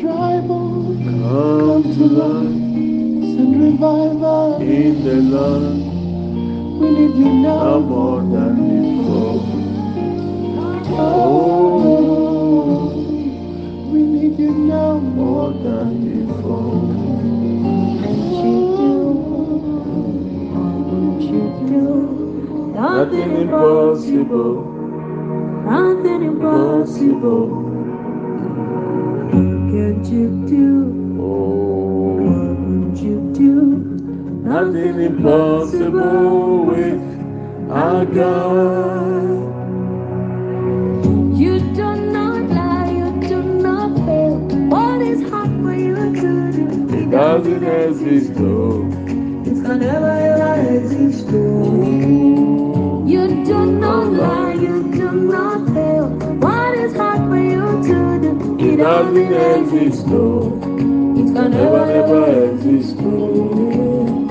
dry bones come to life. Send revival in the land. We need you now. Now more than before. Oh, we need you now More than before. Won't you do Nothing impossible. Nothing impossible. Can't you do? Oh. Won't you do? Nothing impossible with our God. You do not lie, you do not fail. What is hard for you to do? It doesn't exist, though. It's gonna never ever exist. oh. You do not lie, do? It doesn't exist, though. Never, never never ever exist, though.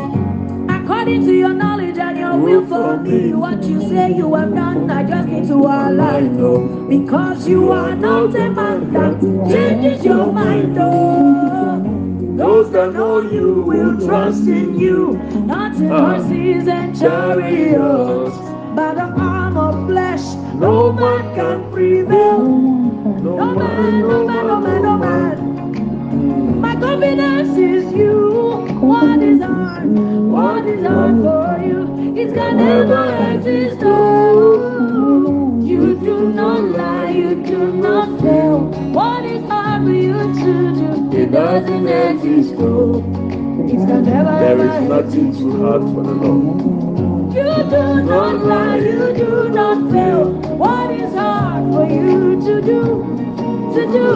According to your knowledge and your will for me, what you say you have done, I just need to align. Oh, because you are not a man that changes your mind. Oh, those that know you will trust in you, not in ah, horses and chariots, but the arm of flesh. No man can prevail. No man, no man, no man, no man. My confidence is you. What is hard? What is hard for you? It can never exist. Oh, you do not lie. You do not fail. What is hard for you to do? It doesn't exist, though. It can never There is nothing too hard for the Lord. You do not lie, you do not fail. What is hard for you to do? To do?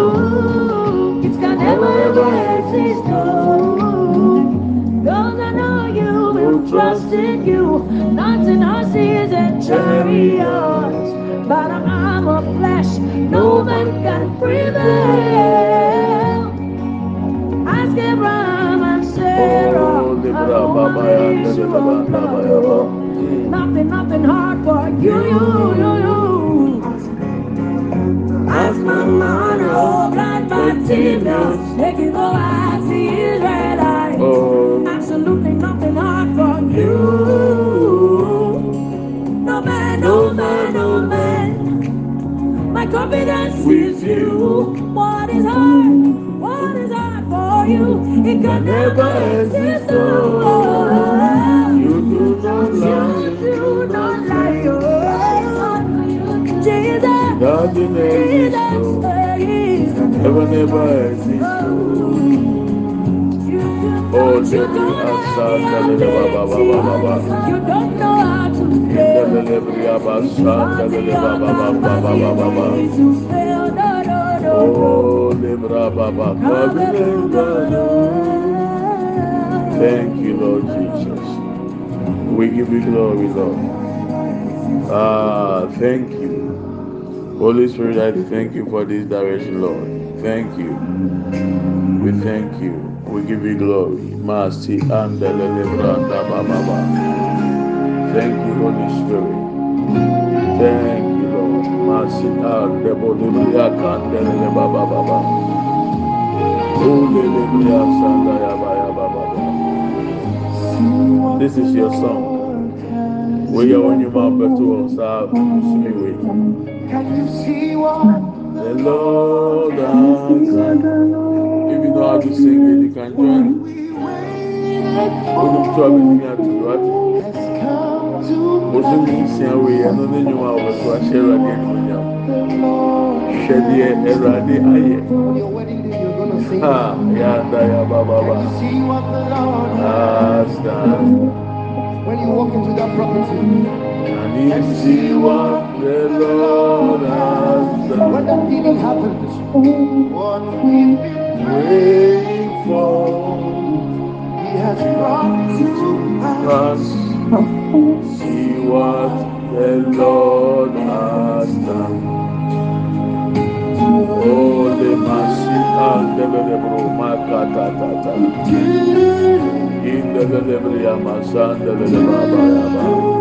It can never ever exist. Those that know you will trust in you, not in horses and chariots, but arm of flesh. No man can prevail. Ask Abraham and Sarah. Oh, the and bra- all baba, my ya, da, da, Israel da, ba, da, ba, ya, ba. Nothing, nothing hard for you, you, you, you. My man, oh, blind Bartimaeus, make you go as the Israelite. Oh, Absolutely nothing hard for you. No man, no man, no man. My confidence is you. What is hard? What is hard for you? It can never exist. Oh, you do you do God. Thank you, Lord Jesus. We give you glory, Lord. Ah, thank you. Holy Spirit, I thank you for this direction, Lord. Thank you. We thank you. We give you glory. Mercy and. Thank you, Holy Spirit. Thank you, Lord. Mercy and Baba. This is your song. We are on your mouth, but to us, our. Can you see what The Lord has If you know how to sing it, you can join. we waited Only for trouble me to do it. has come to Bosom ní ìsìn àwẹ̀ yẹn ló ní ìyẹn àwọn ìrọ̀lẹ́ ẹni wọ̀nyí àwọn. the Lord. Ṣẹ̀díẹ̀ ẹ̀rọ̀adé ayẹ̀. On your wedding day, you're gonna sing. Ha yà á dá yà bá bá bá. Can you see what the Lord has Has done. when you walk into that property? Can you see what the Lord has When that healing happens, what we've been Waiting for He has brought to pass. us. See what the Lord has done. Oh, the mercy and the lebro oh, makata In the lebria masan the lebaba yaba.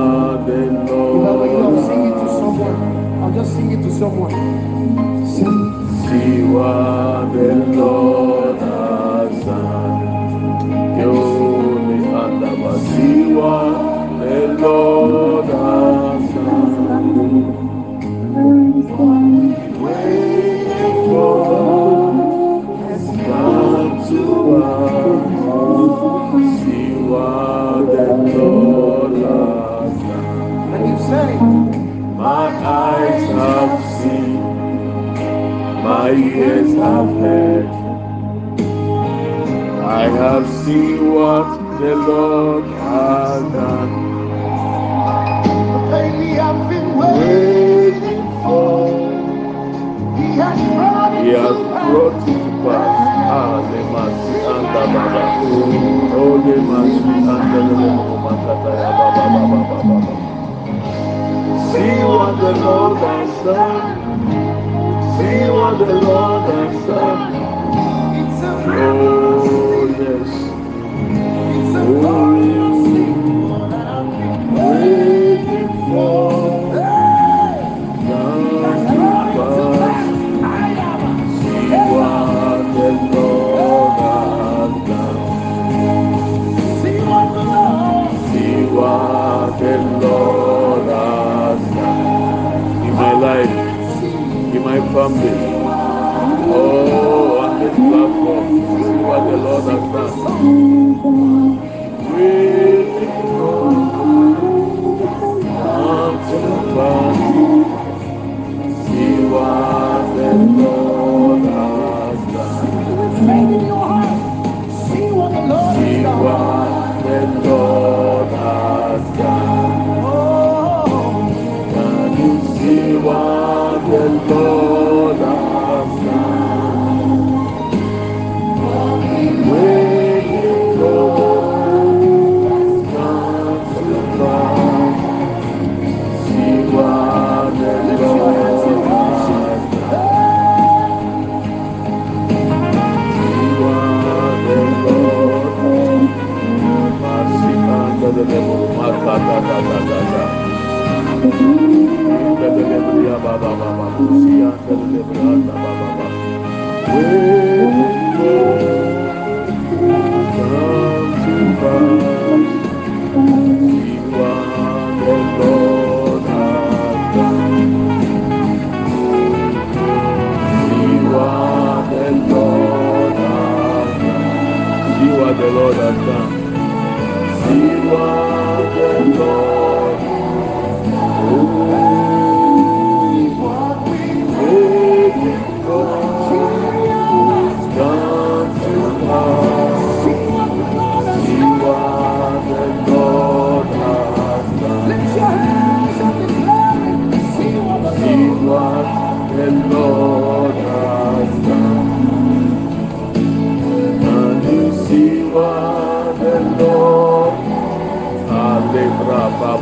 someone. what Siwa Belong.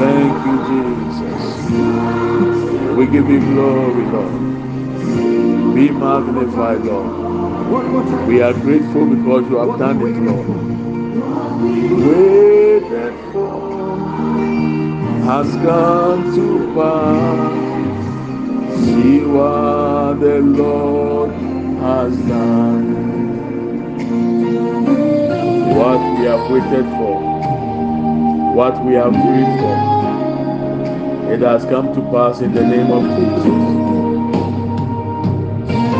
Thank you, Jesus. We give you glory, Lord. Be magnified, Lord. We are grateful because you have done it, Lord. Has gone to pass. See what the Lord has done. What we have waited for, what we have prayed for, it has come to pass in the name of Jesus.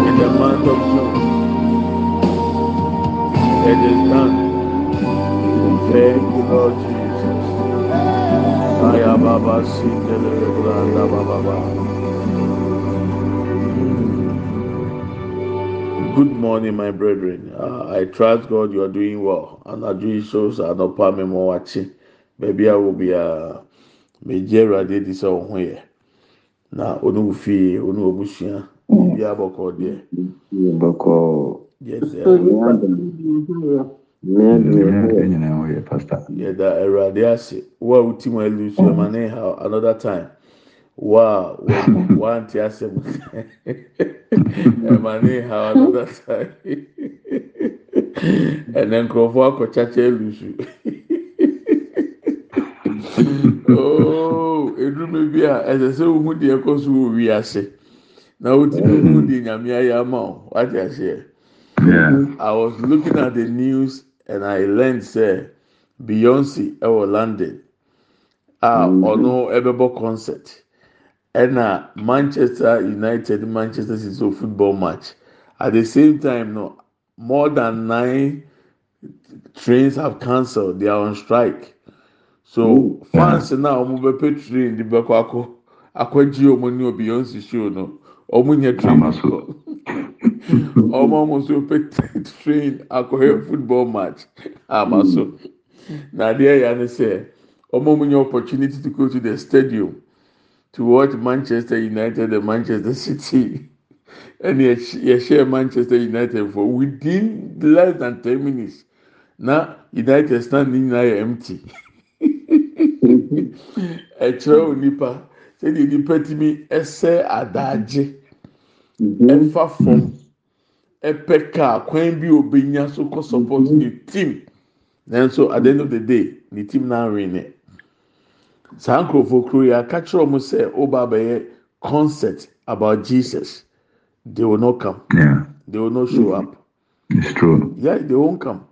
In the month of June, it is done. Thank you, Lord Jesus. I am Abba Sindelebranda Baba. Good morning, my brethren. Uh, I trust God you are doing well. And I do shows anɔpa mi mo wakye. Baabi a wo bi a megye awurade di sɛ ɔho yɛ. Na onu fie, onu obusua, bi abɔkɔ deɛ. Bɔkɔ. Yɛda awurade ase. Wo a wuti mu ɛlu so ɛma ne ha another time. Wow, wanti asɛm ɛma ne ha another time. Ɛnɛ nkurɔfoɔ akɔkyakya elusu. Oo, edume bi a ɛsɛ sɛ ohun deɛ ɛkɔ so wɔ wiase na mm-hmm. wotumi ohun deɛ nyame ayɛ ama o, wate aseɛ. I was looking at the news and I learned say Beyonce ɛwɔ London a ɔno ɛbɛbɔ concert ɛna Manchester United Manchester City o football match. At the same time no more than nine trains have cancelled. They are on strike. So fans na wɔn bɛpɛ train de bɛkɔ akɔ akɔgye wɔn ne o Beyonce show no wɔn nyɛ train kɔ ọmọ ọmọ nso pɛ train akɔhɛ football match. Ama so na adeɛ yɛ ne sɛ ɔmo mo nye opportunity to go to the stadium. To watch Manchester United and Manchester City. Ɛna share Manchester United for within less than ten minutes. Now, United stand ne nyinaa yɛ empty ɛkyerɛ o nipa. Sɛdeɛ nipa timi ɛsɛ adagye ɛfa fam. ɛpɛ kaa kwan bi obenya so kɔ support ne team. Nanso at the end of the day ne team na win ne saa nkurɔfoɔ kuro yi aka kyerɛ wɔn sɛ ɔba abɛyɛ concert about jesus. They will not come. Yeah, they will not show up. It's true. yeah they won't come.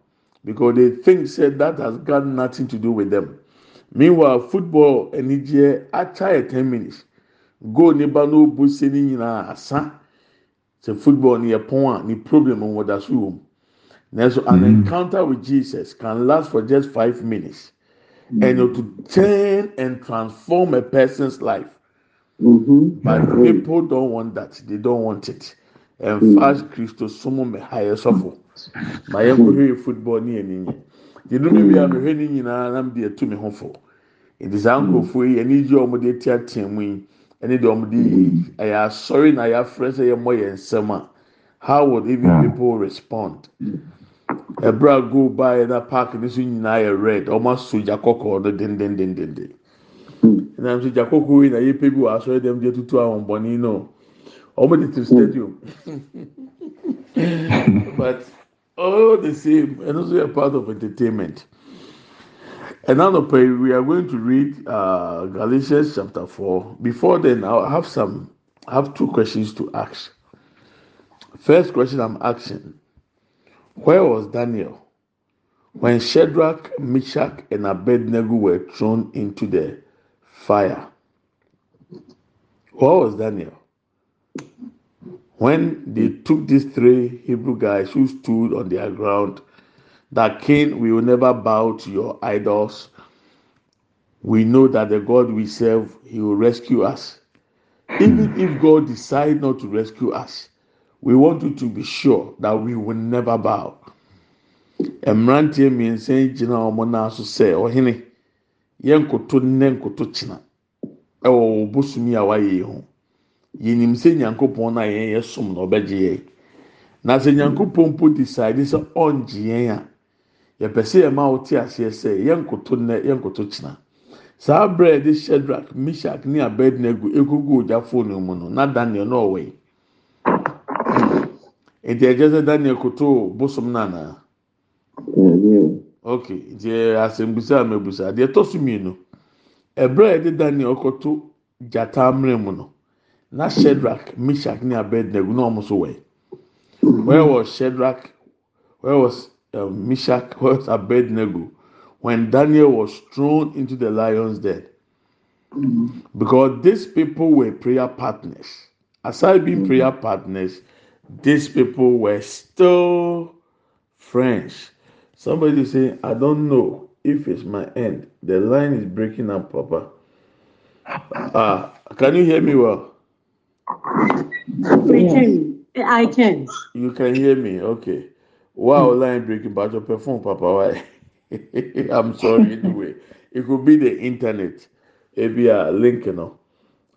Because they think say that has got nothing to do with them. Meanwhile football anigyeɛ akya yɛ ten minutes. Goal ne ba no bu se ne nyinaa asa. sɛ football ni yɛ pɔn a ni problem wɔ da so wɔ mu. Nanso an encounter with jesus can last for just five minutes mm-hmm. and it will turn and transform a person's life. Mm-hmm. But people don't want that. They don't want it. And mm-hmm. fast Christo sumo me higher suffer. My young mm. football near me. You know mm. me I'm hearing you now I'm there to me hopeful. It is uncle mm. for you and you are the theater wing. And it on the I am sorry now your friends are more and summer. How would even people respond? Mm-hmm. Ɛbrɛ a go by na park ne so nyinaa yɛ red wɔn aso gya kɔkɔɔ no dendendendenden ɛnam so gya kɔkɔɔ yi na yɛpɛ bi wɔ asɔre dɛm de tutu ahombɔni no wɔn de to stadium but all the same ɛno nso yɛ part of entertainment. And now, we are going to read uh, Galatians chapter 4. Before then, I have some, I have two questions to ask. First question I'm asking Where was Daniel when Shadrach, Meshach, and Abednego were thrown into the fire? Where was Daniel? When they took these three Hebrew guys who stood on their ground that King, we will never bow to your idols. We know that the God we serve, He will rescue us. Even if God decide not to rescue us, we want you to be sure that we will never bow. Mmeranteɛ mmiɛnsa yi gyina wɔn nan so sɛ ɔhene yɛn nkoto nnɛ nkoto kyena ɛwɔ bosomi a wayɛ yi ho. Yɛnim sɛ nyankopɔn na yɛn yɛ som na ɔbɛgye yɛn. Na sɛ nyankopɔn mpo decide sɛ ɔngye yɛn a yɛpɛ sɛ yɛn ma wote aseɛ sɛ yɛn nkoto nnɛ yɛn nkoto kyena. Saa abirɛ yɛde shadrach mishak ne abednego egugu ogyafo no mu no na daniel na ɔwɔ yi. Nti ɛkyɛ sɛ daniel koto bosom nana? Ok nti asɛmbusa a mɛbusa deɛ ɛtɔ so mmienu ɛbrɛ yɛde daniel kɔto gyata amena mu no na mm. shadrach meshach ne abednego na wɔn nso wɔ where was shadrach where was uh, Meshach, was Abednego, when Daniel was thrown into the lion's den. Mm-hmm. Because these people were prayer partners. Aside being mm-hmm. prayer partners, these people were still friends. Somebody say, I don't know if it's my end. The line is breaking up, Papa. Ah, can you hear me well? We can. I can. You can hear me, okay. Wow, line breaking, but your perform, Papa. Why? I'm sorry. Anyway, it could be the internet. Maybe a link, you know.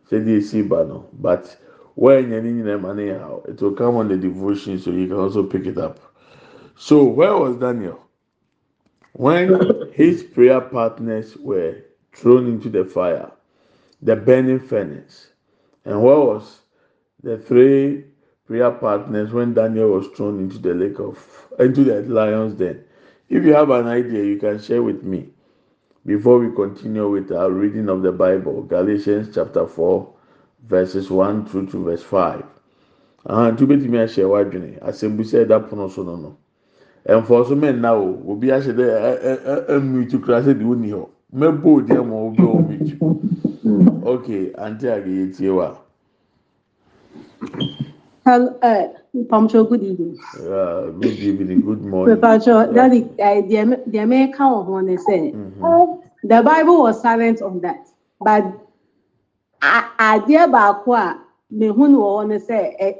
Say the see no. But when you're in them anyhow, it will come on the devotion, so you can also pick it up. So where was Daniel? When his prayer partners were thrown into the fire, the burning furnace, and where was the three prayer partners when Daniel was thrown into the lake of into the lions den. If you have an idea, you can share with me before we continue with our reading of the Bible, Galatians chapter 4, verses 1 through to verse 5. Ah, nti wobɛtumi ahyɛ w'adwene asɛmbusa ɛda pono so no no ɛnfɔ so mɛnna o obi ahyɛ dɛ ɛ ɛ ɛmutu kura sɛ de oni hɔ mɛbɔ odi ɛma obi a ɔmutu okay ante age yɛ tie wa. Hello, uh, Pamcho, good evening. Uh, good evening, good morning. Pamcho, Daddy, uh, the the American one they say the Bible was silent on that, but adeɛ baako a mehu no wɔ hɔ no sɛ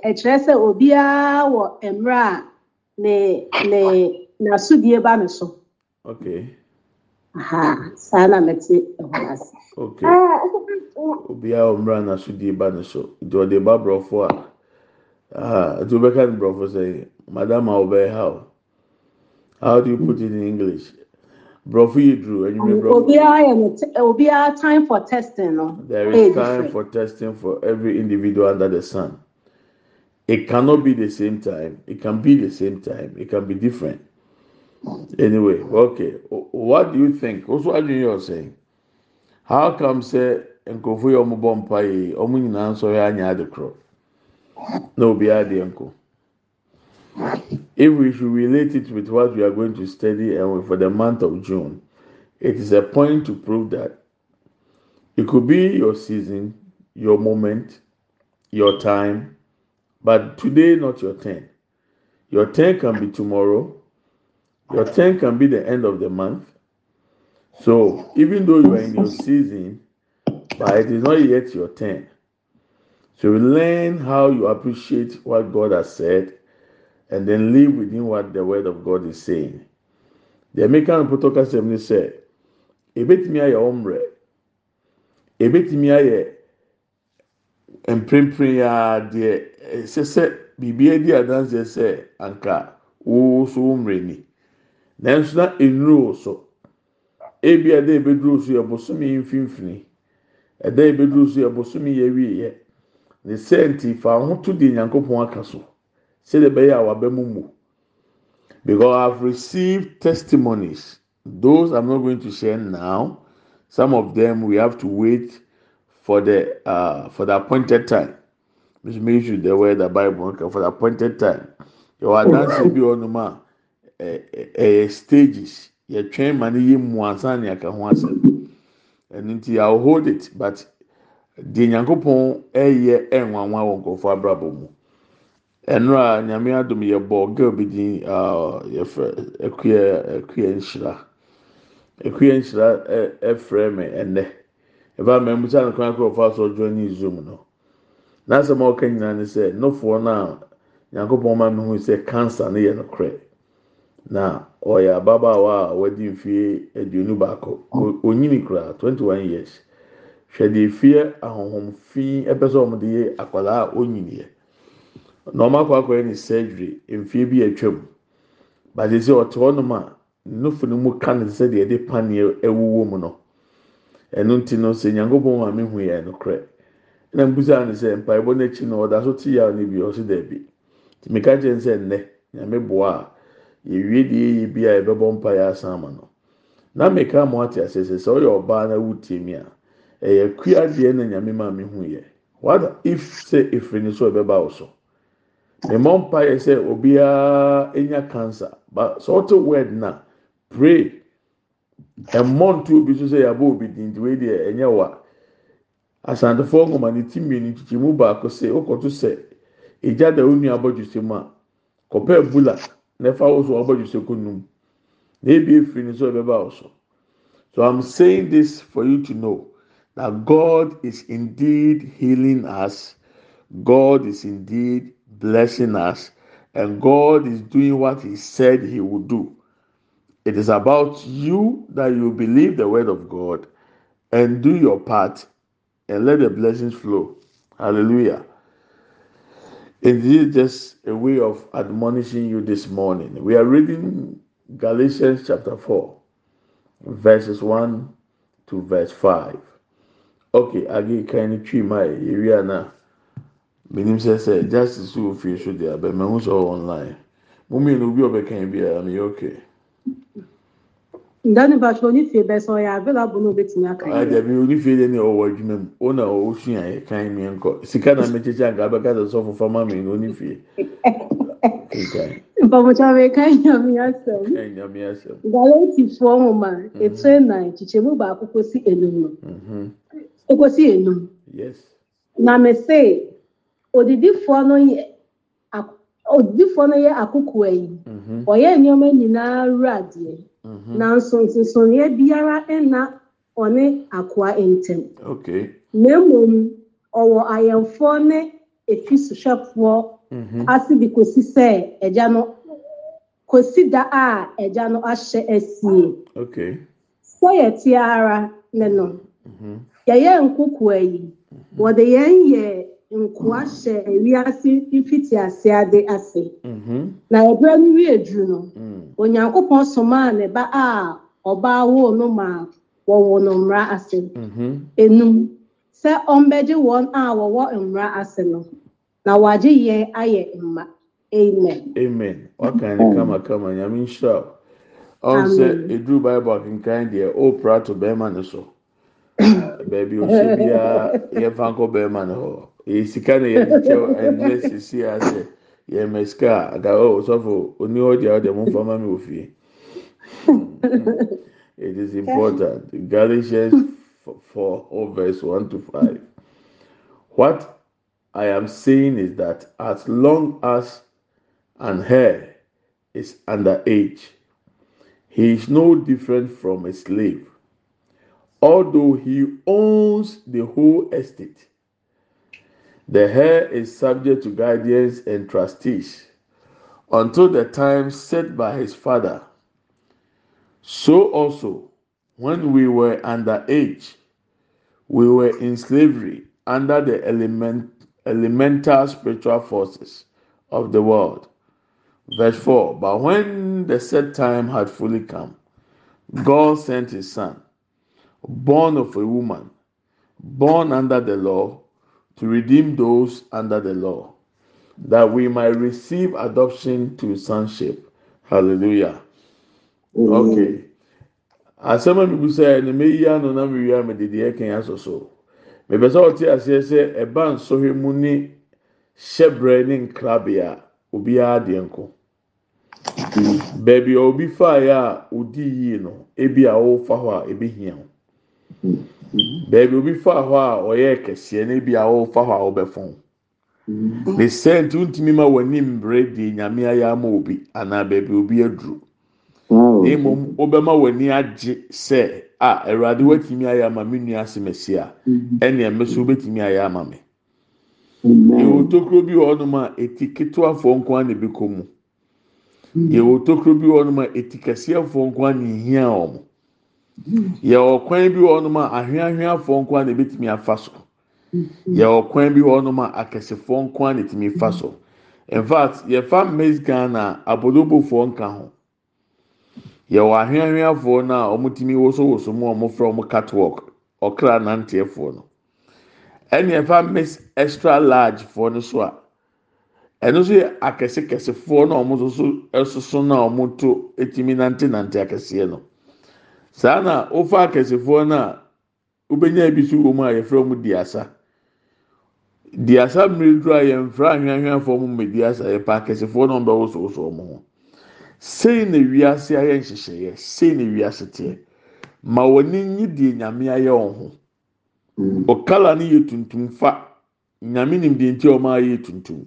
ɛkyerɛ sɛ obiara wɔ mmerɛ a ne ne n'asodie ba ne so. Saa na mɛte ɛhɔ ase. okay. Obiara ɔmra na so die ba ne so. Nti ɔde ba borɔfo a, ah, nti wobɛka ne borɔfo sɛ, madam a ɔbɛyɛ how? How do you put it in English? Borɔfo yi duro, enyimire borɔfo. Obiara yɛ ne te- obiara time for testing no. There is time for testing for every individual under the sun. It cannot be the same time. It can be the same time. It can be different. Anyway, okay. What do you think? Also, what you are saying? How come say nkurɔfoɔ yi wɔn bɔ mpa yi, wɔn nyinaa nso yɛ anya ade korɔ? Na obiara deɛ nko. If we should relate it with what we are going to study and for the month of June, it is a point to prove that it could be your season, your moment, your time, but today not your turn. Your turn can be tomorrow. Your turn can be the end of the month. So even though you are in your season, but it is not yet your turn. So learn how you appreciate what God has said and then live within what the word of God is saying. The American protocol assembly said, ebetumi ayɛ ɔmrɛ, ebetumi ayɛ mprempren ya deɛ ɛsɛ sɛ biribi adi adanseɛ sɛ anka wo so mmerɛ ni. Nanso na nnuro wo so. Ebi ɛda ebeduro so yɛ bosomi mfimfini ɛda ebeduro so yɛ bosomi yɛ wieɛ ne sɛnti fa ho to deɛ nyankopɔn aka sɛdeɛ ɛbɛyɛ a waba mu mu because i have received testimonies. Those i'm not going to share now. Some of them we have to wait for the uh, for the appointed time. Which means you the way the bible okay, for the appointed time. Yɛwɔ adansi bi wɔ nom a ɛyɛ stages. Yɛtwɛn ma ne yɛ mu ansa ne aka ho asɛm ɛno nti i will hold it but deɛ nyankopɔn ɛyɛ ɛnwanwa wɔ nkurɔfoɔ abrabɔ mu ɛnura nyame adum yɛ bɔ girl bi din uh, yɛfrɛ ekuya ekuya nhyira. Ekuya nhyira ɛfrɛ mi ɛnɛ ɛbaa mɛ musa ne kwan nkurɔfoɔ asɔ join ne zoom no. N'asɛm a ɔka nyinaa ne sɛ nofoɔ no a nyankopɔn ma mi hu sɛ cancer ne yɛ no korɛ na ɔyɛ ababaawa a wadi mfie aduonu baako. Onyini koraa twenty one years. Hwɛ deɛ efie ahohom fi ɛpɛ sɛ ɔmo de yɛ akwadaa a onyini yɛ. Na akɔyɛ ne surgery mfie bi atwam. Bade sɛ ɔte hɔnom a nofo no mu ka ne sɛ deɛ ɛde paneɛ ɛwuwo mu no. Ɛno nti no sɛ nyankopɔn ma mi hu yɛ no korɛ ɛna mbusa ne sɛ mpaebɔ n'akyi no ɔda so te yaw ne bi ɔsi dɛbi tìmika kyɛn sɛ nnɛ nyame boa a yɛwie deɛ yɛyɛ bi a yɛbɛbɔ mpa yɛ asan ama no. Na meka mo ate ase sɛ sɛ ɔyɛ ɔbaa na wu tie mi a ɛyɛ kua deɛ na nyame maa mi hu yɛ. What if sɛ efiri ne so ɛbɛba wo so? Mmemmɔ mpa yɛ sɛ obiara enya cancer. But sɛ ɔte word na pray. Ɛmmɔ nto obi so sɛ yabɔ obi di nti wei deɛ ɛnyɛ wa. Asantefoɔ nwoma ne ti mmienu kyikyi mu baako sɛ ɔkɔto sɛ egya da onua abɔdwesɛ mu a kɔpɛ ebula na ɛfa wo so abɔdwesɛ kɔ num. Na ebi efiri ne so ɛbɛba wo so so i'm saying this for you to know that god is indeed healing us. God is indeed blessing us and god is doing what he said he would do it is about you that you believe the word of god and do your part and let the blessings flow hallelujah it is just a way of admonishing you this morning. We are reading Galatians chapter 4, verses 1 to verse 5. Okay, agi ni twi ma area na benim sɛ sɛ justice so wɔ fie so deɛ abɛn mɛ online? Mo mmienu bi ɔbɛka yi bi a mi yɛ okay. ndani bàtú onífìyè bẹ sọ yà abẹ́lẹ̀ abọ́ náà bẹ́tìmí aka yìí. àjàbí onífìyè dẹ́ni ọ̀wọ́ adwuma mu ó na ó sùn yà yẹ kàn mí nkọ sika náà mẹ́kyẹ́kyẹ́ àgbà abẹ́ka sọ fún fama mi ní onífìyè. mpɔmutwa bɛ ka nyame asɛm galati foɔ nwoma etu enan kyikyɛ mu baako kosi enum no ekosi enum na mɛ odidifoɔ no yɛ odidifoɔ no yɛ akokoa yi. Mhm. ɔyɛ nneɛma nyinaa wuradeɛ Mhm. nanso nsonsonoeɛ biara ɛna ɔne akoa okay. Na mmom ɔwɔ ayɛmfoɔ ne efi sohwɛfoɔ Mhm. ase de kosi sɛ ɛgya no kosi da a ɛgya no ahyɛ asie. Sɛ yɛte ara ne no yɛyɛ nkokoa yi. Wɔde yɛn yɛ nkoa hyɛ wiase mfiti ase ade ase. Mhm. na ɛberɛ no wie duru no Mm. onyankopɔn somaa ne ba a ɔbaa woo no ma wɔwɔ no mmara ase. Mhm. enum sɛ ɔmbɛgye wɔn a wɔwɔ mmara ase no na wagye yɛn ayɛ mma. Amen. Amen. Wakan ne kama kama nyame nhyira ɔn sɛ eduru bible akenkan deɛ ɔpra to bɛrima ne so. Baabi ohyɛ biara yɛfa nkɔ bɛrima ne hɔ. sika na yɛde kyɛw ɛnɛ sisi asɛ yɛmɛ sika. A ada ɔ sɔfo oni hɔ deɛ ɔde mo nfa mi wɔ fie. Hmm, hmm. It is important. Galatians four verse one to five. What i am saying is that as long as an heir is under age he is no different from a slave. Although he owns the whole estate. The heir is subject to guardians and trustees until the time set by his father. So also, when we were under age, we were in slavery under the element, elemental spiritual forces of the world. Verse 4 But when the set time had fully come, God sent his son, born of a woman, born under the law, to redeem those under the law, that we might receive adoption to sonship. Hallelujah. Okay. Asɛm a mibu sɛ ɛna meyi ano na mewi ama dede ɛkan asɔ so. Mepɛ sɛ ɔte aseɛ sɛ ɛba nsɔhwɛ mu ne hyɛbrɛ ne nkrabea obiara deɛ nko. Baabi a obi faeɛ a odi yie no, ebi a ɔrefa hɔ a ebi hia wo. Baabi obi faa hɔ a ɔyɛ kɛseɛ na ebi a ɔrefa hɔ a ɔbɛfɔn. Ne sɛnti ntumi ma w'anim mbrɛ di nyame ayɛ ama obi anaa baabi obi aduru. Na mmom wobɛma w'ani agye sɛ a awurade watumi ayɛ ama me nua asemasi a ɛnea me so wobɛtumi ayɛ ama me. Yɛwɔ tokuro bi wɔ hɔnom a eti ketewafoɔ nko ara na ebi kɔ mu. Yɛwɔ tokuro bi wɔ hɔnom a eti kɛseɛfoɔ nko ara na ehia wɔn. Yɛwɔ kwan bi wɔ hɔnom a ahweahweafoɔ nko ara na ebetumi afa so. Yɛwɔ kwan bi wɔ hɔnom a akɛsefoɔ nko ara na etumi fa so. In fact, yɛfa maize Ghana a abodobofoɔ nka ho. Yɛwɔ ahweahweafoɔ no a wɔtumi wosowoso mu a wɔfrɛ wɔn catwalk, ɔkra nanteɛfoɔ no. Ɛna yɛfa miss extra large foɔ no so a, ɛno nso yɛ akɛsekɛsefoɔ na wɔn nso so ɛsoso na wɔn to etumi nantenante akɛseɛ no. Saa na wofa akɛsefoɔ no a wobɛnya bi so wɔ mu a yɛfrɛ wɔn di asa. di asa mmiri duro a yɛmfra ahwehwɛfoɔ mu mmedi asa yɛpɛ akɛsefoɔ na ɔbɛ wosowoso wɔn ho. Sei na wiase ayɛ nhyehyɛeɛ sei na wiase teɛ. Ma wɔn nye deɛ nyame ayɛ wɔn ho. Ɔkala no yɛ tuntum fa. Nyame nim deɛ nti wɔn ayɛ tuntum.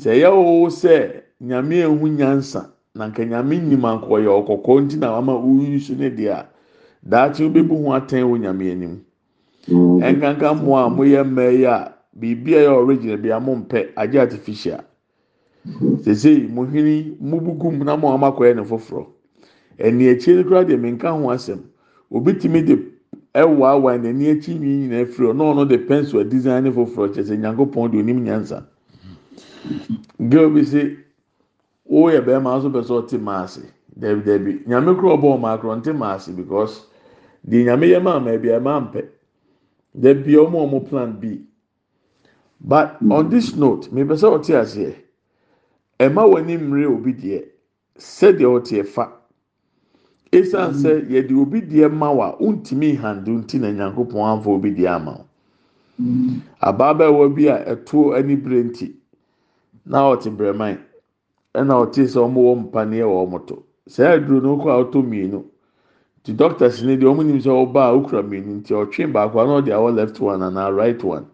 Sɛ ɛyɛ wo sɛ nyame ehu nyansa na nka nyame nim ankɔyɛ ɔkɔkɔɔ nti na wama wuyi so ne deɛ a daakye wobɛbu ho atɛn wɔ nyame anim. nkanka mmoa a moyɛ mmaa yi a biribi a ɛyɛ original bi a mo mpɛ agye artificial. Sese mo hwini mo bugu mu na mo ama kɔyɛ ne foforɔ. Ɛni akyire kura deɛ menka ho asɛm. Obi tumi de ɛwaawa n'ani akyi nwi nyinaa firi ɔ na ɔno de pencil a design ne foforɔ. Kyɛ sɛ nyankopɔn de onim nyansa. Girl bi se wɔyɛ bɛrima nso pɛ sɛ ɔte maase dɛbi dɛbi nyame kura ɔbɔ ɔmo akorɔ nte maase because deɛ nyame yɛ maa maa bi a ɛmaa mpɛ. be ọmọ ọmọ plan b. But on this note mepɛ sɛ ɔte aseɛ ɛma w'ani mmiri obi deɛ sɛdeɛ ɔte ɛfa esan sɛ yɛde obi deɛ ma wa ntumi handle nti na nyankopɔn amfa obi deɛ ama wo ababaawa bi a ɛto ani bere nti. Na ɔte brɛman ɛna ɔte sɛ ɔmo wɔ mpaneɛ wɔ ɔmo to. Sɛ ɛduro no kɔ a ɔtɔ mmienu. The doctors ni deɛ wɔn nim sɛ ɔbaa okura mmienu. Nti ɔtwe baako ano ɔde awɔ left one and a right one.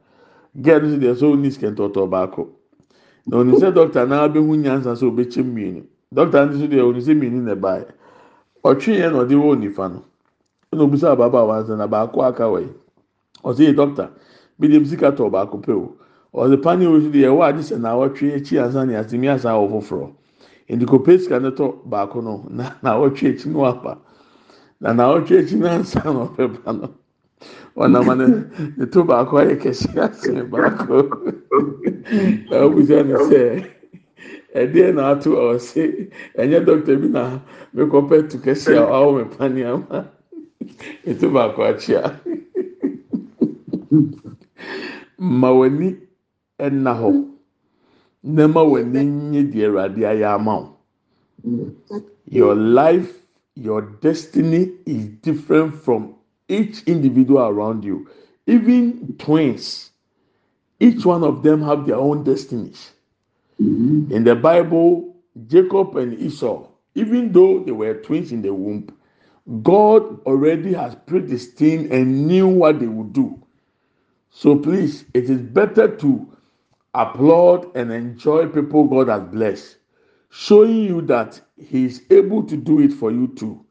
Girl no deɛ so ɔni sikɛntɔtɔ baako. Na onim sɛ doctor naa bɛhu nyansa sɛ ɔbɛkyɛ mmienu. Doctor no so deɛ onim sɛ mmienu na ɛbaa ɔtwe yɛn na ɔde wɔ nifa no. Ɛna obisa ababaawa nsɛ na baako aka wɔ yi? Ɔsɛ yɛ doctor bi dem sika tɔ baako pɛ o. ɔsɛ panel o de ɛwɔ adi sɛ n'awɔtwe akyi asa ne asɛmi asa wɔ foforɔ kò sika no? Tɔ baako no na n'awɔtwe akyi no apa. na n'awɔtwe akyi no. Ansa na ɔbɛba no ɔnam ne ne to baako ayɛ kɛse asene baako na ne sɛ ɛdeɛ na ato ɔse ɛnyɛ dɔkta bi na mekɔpɛ to kɛse a ɔwɔ me pani ama to baako akyia ma w'ani ɛna hɔ na ma w'ani nye deɛ ɛwurade ayɛ ama wo your life. your destiny is different from each individual around you. Even twins, each one of them have their own destinies. In the Bible, Jacob and Esau, even though they were twins in the womb, God already has predestined and knew what they would do. So please, it is better to applaud and enjoy people God has blessed showing you that he is able to do it for you too.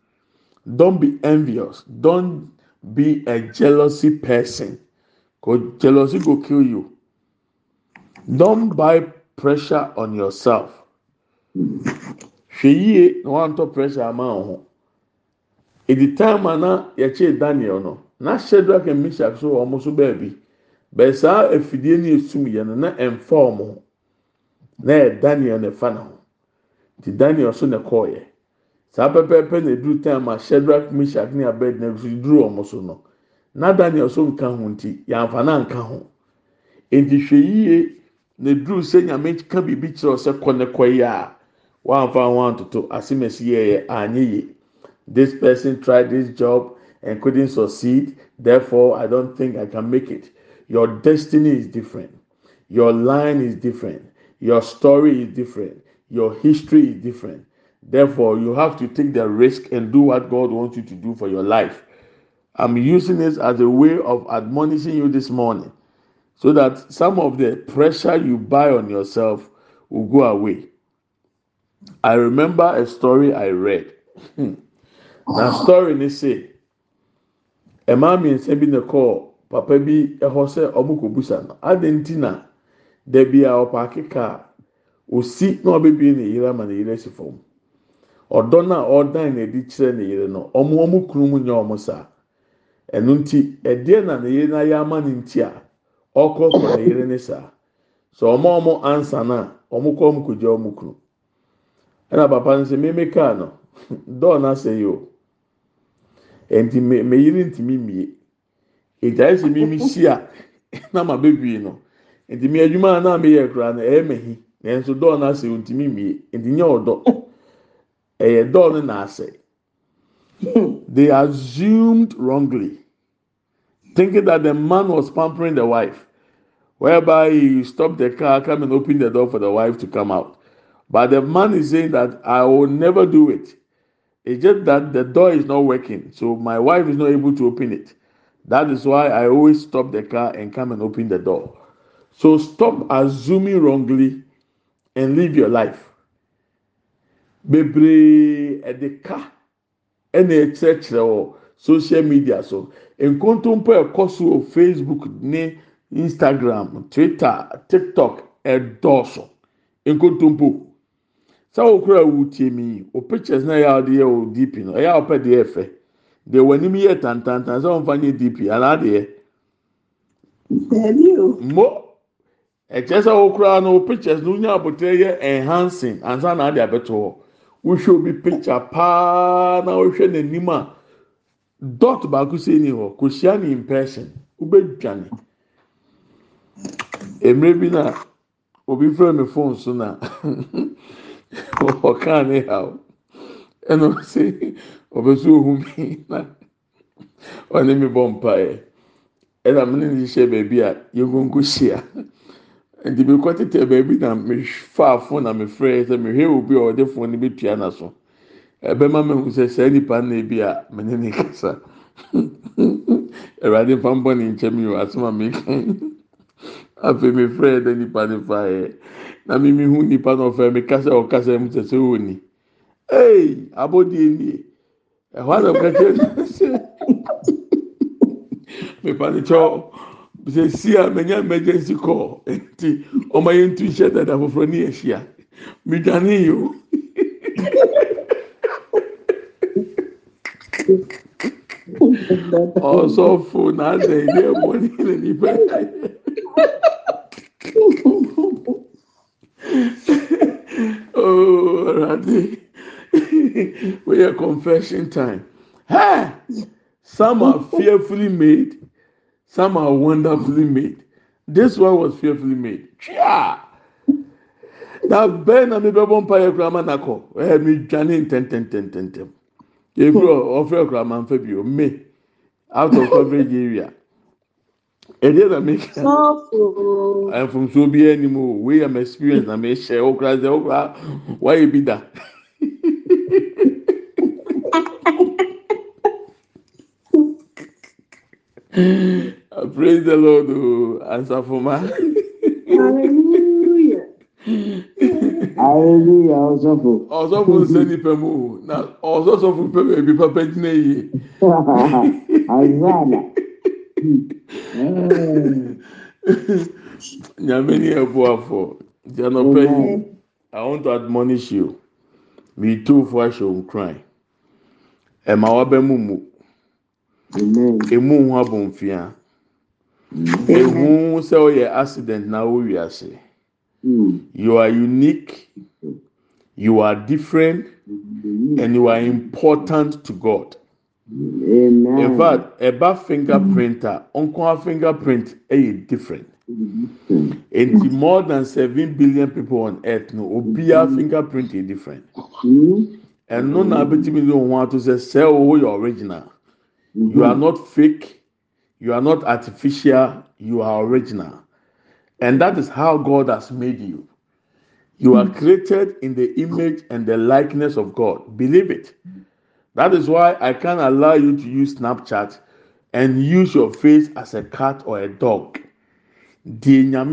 Don't be envious. Don't be a jealousy person. Because jealousy will kill you. Don't buy pressure on yourself. hwɛ yie na wantɔ pressure ama wo ho edi time a na yɛkye daniel no na shadrach and meshach so wɔn so baabi bɛɛ saa afidie ne esum yɛ no na ɛnfa wɔn na yɛ daniel na ɛfa na ho. Nti daniel so na ɛkɔɔyɛ saa pɛpɛɛpɛ na eduru time a shadrach meshach ne abednego so duru wɔn so no na daniel so nka ho nti yɛnfa na nka ho. Nti hwɛ yie na eduru sɛ nyame ka biribi kyerɛ sɛ kɔ ne kɔ yie a wɔnfa ho antoto asemesi yɛyɛ anye yie. This person tried this job and couldn't succeed therefore i don't think i can make it your destiny is different your line is different your story is different your history is different. Therefore, you have to take the risk and do what God wants you to do for your life. I'm using this as a way of admonishing you this morning so that some of the pressure you buy on yourself will go away. I remember a story I read. Hmm. That story they say, a and bi na kɔɔ papa bi ɛhɔ sɛ ɔmo kɔ busa no adi na debi a ɔpaaki kaa osi na ɔbɛbie ne yere ama ne yere asi fam? Ɔdɔ no ɔdan na edi kyerɛ ne yere no ɔmo ɔmo kunu mu nyɛ ɔmo saa. Ɛno nti ɛdeɛ na ne yere n'ayɛ ama ne nti a ɔkɔkɔ ne yere ne saa? So ɔmo ɔmo ansa na ɔmo kɔ ɔmo kogya ɔmo kunu. Ɛna papa no sɛ mmemme kaa no. Dɔɔ n'asɛ yi o. Ɛnti me me yere ntumi mie egya esi mi mi si a na ma no nti mi adwuma a na mi yɛ kura no ɛyɛ mɛ hi. nanso dɔɔ no asɛ ntumi mie nti nyɛ ɔdɔ ɛyɛ dɔɔ no na asɛ hmm. they assumed wrongly thinking that the man was pampering the wife whereby he stopped the car, come and open the door for the wife to come out. But the man is saying that I will never do it. It's just that the door is not working, so my wife is not able to open it. That is why I always stop the car and come and open the door. So stop assuming wrongly and live your life. Bebree ɛde ka ɛna ɛkyerɛkyerɛ wɔ social media so nkontompo ɛkɔ so Facebook ne Instagram, Twitter, TikTok ɛdɔɔso nkontompo. Sɛ okura awu tie mi o pictures na ɛyɛ a ɔde yɛ o DP no a ɔpɛ deɛ ɛfɛ deɛ wɔn anim yɛ tantantan sɛ wɔn fa nye DP anaa deɛ Daabi o. mo ɛkyɛ sɛ okura no pictures no nya abotire yɛ enhancing. Ansa na ade abɛto hɔ wohwɛ obi picture paa na wohwɛ n'anim a dot baako sɛ ni hɔ kò hyia ne in person wobɛdwane mmerɛ bi na obi fira mi phone so na. Ɔkaa ne ha o ɛna ɔsɛ ɔbɛ so ohun mi na ɔne mi bɔ mpaeɛ ɛna mi ne ne hyehyɛ baabi a yɛnkonko hyia nti mi kɔ tete baabi na mi na mi frɛ sɛ obi a ɔde phone no bi tua na so. Ɛbɛma mi hu sɛ saa nipa na ebi a mi ne ne kasa ɛwurade nfa mbɔ ne nkyɛn mi o asɛm a mi kan afei mi frɛ ɛdɛ nipa ne fa yɛ na mi mi hu nipa na ɔfɛ mi kasa ɔkasa mu sɛ sɛ ɔni ee abodie nie ɛhɔ asɛ kɛkɛ sɛ mipani kyɛw sɛ si a mɛnya emergency call nti ɔmo ayɛ ntu hyɛ dada foforɔ ni ɛhyia midwani yi o. Ɔsɔfo n'adɛ yi ɛmɔ ni ne nipa yi. Confession time. Hey, some are fearfully made some are wonderfully made. This one was fearfully made. Chia! na bẹ́ẹ̀ na mi bẹ́ bọ́ mpa yẹ kura ma na kọ ẹ mi dwane ntẹntẹntẹntẹntẹm yefiri ọfrẹ kura ma nfẹ bi o me out of coverage area. Ẹdí ẹ na mi Sọ́ọ̀fù. ẹnfumso bi ẹnim o wey am experience. Na mi hyẹ okura sẹ okura wáyé bi da Mm. praise the lord oh. who answered for asafoma. hallelujah ọsọfọ. ọsọfọ nsé nípa mu o na ọsọsọfọ pẹlú ebi pápá gyina yìí. azana. nyamini ẹbu afọ janope yi i want to admonish you me too for i show cry ẹ ma wa bẹ mu mu. Emu ho abɔnfia ehu sɛ ɔyɛ accident na awo wiase Mm. you are unique. You are different. Hmm. And you are important to god. Amen. in fact ɛba fingerprint a ɔnko fingerprint ɛyɛ different. nti hmm. more than seven billion people on earth no obiara hmm. fingerprint is different. Ɛno na abetumi de ohun ato sɛ sɛ owó yɛ original you are not fake. You are not artificial. You are original. And that is how God has made you. You are created in the image and the likeness of God. Believe it. That is why I can't allow you to use Snapchat and use your face as a cat or a dog. wɔ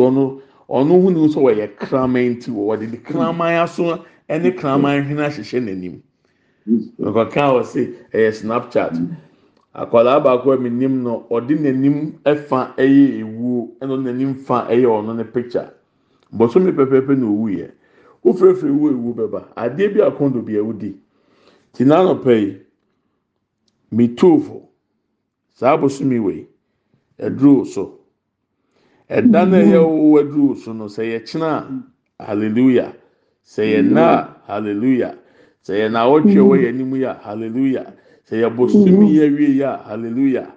mu ɔno ho ne nso wɔyɛ kraman nti wɔde de kraman aso ɛne kraman hwene ahyehyɛ n'anim nkɔka wɔ se ɛyɛ snapchat. Akwadaa baako a menim no ɔde n'anim ɛfa ɛyɛ ewuo ɛna n'anim fa ɛyɛ ɔno ne picture. Bɔsɔmi pɛpɛɛpɛ na owu yɛ wofurafura ewu ewu bɛba adeɛ bi akondo bi ɛwudi tina anɔpɛ yi. mituufo saa abosomi wei ɛduru so. Ɛda na ɛyɛ wo ɛduru so no sɛ yɛkyena a hallelujah. Sɛ yɛ na a hallelujah. Sɛ yɛ na awɔtwe wɔ yɛn anim a hallelujah. Sɛ yɛ bosomi yɛ wie yɛ a hallelujah.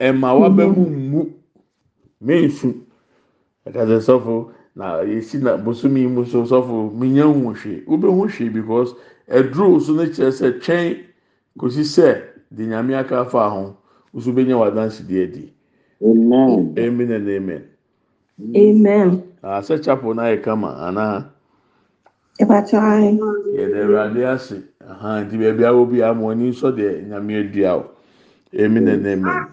Ɛma waba mu mensu. Ɛkasɛ sɔfo na yɛsi na bosomi mu so sɔfo menya hu hwee. Wobɛhu hwee because ɛduru so no kyerɛ sɛ twɛn kòsi sɛ de nyame aka fa ho nso benya wadansi deɛ di Amen. amen and amen. Amen. asɛ chapel na yɛ kama anaa? yɛda awurade ase. Nti baabi a wɔ biaa ma ɔni nsɔ deɛ nyame adua wo. Ɛmi nɛnɛ mɛm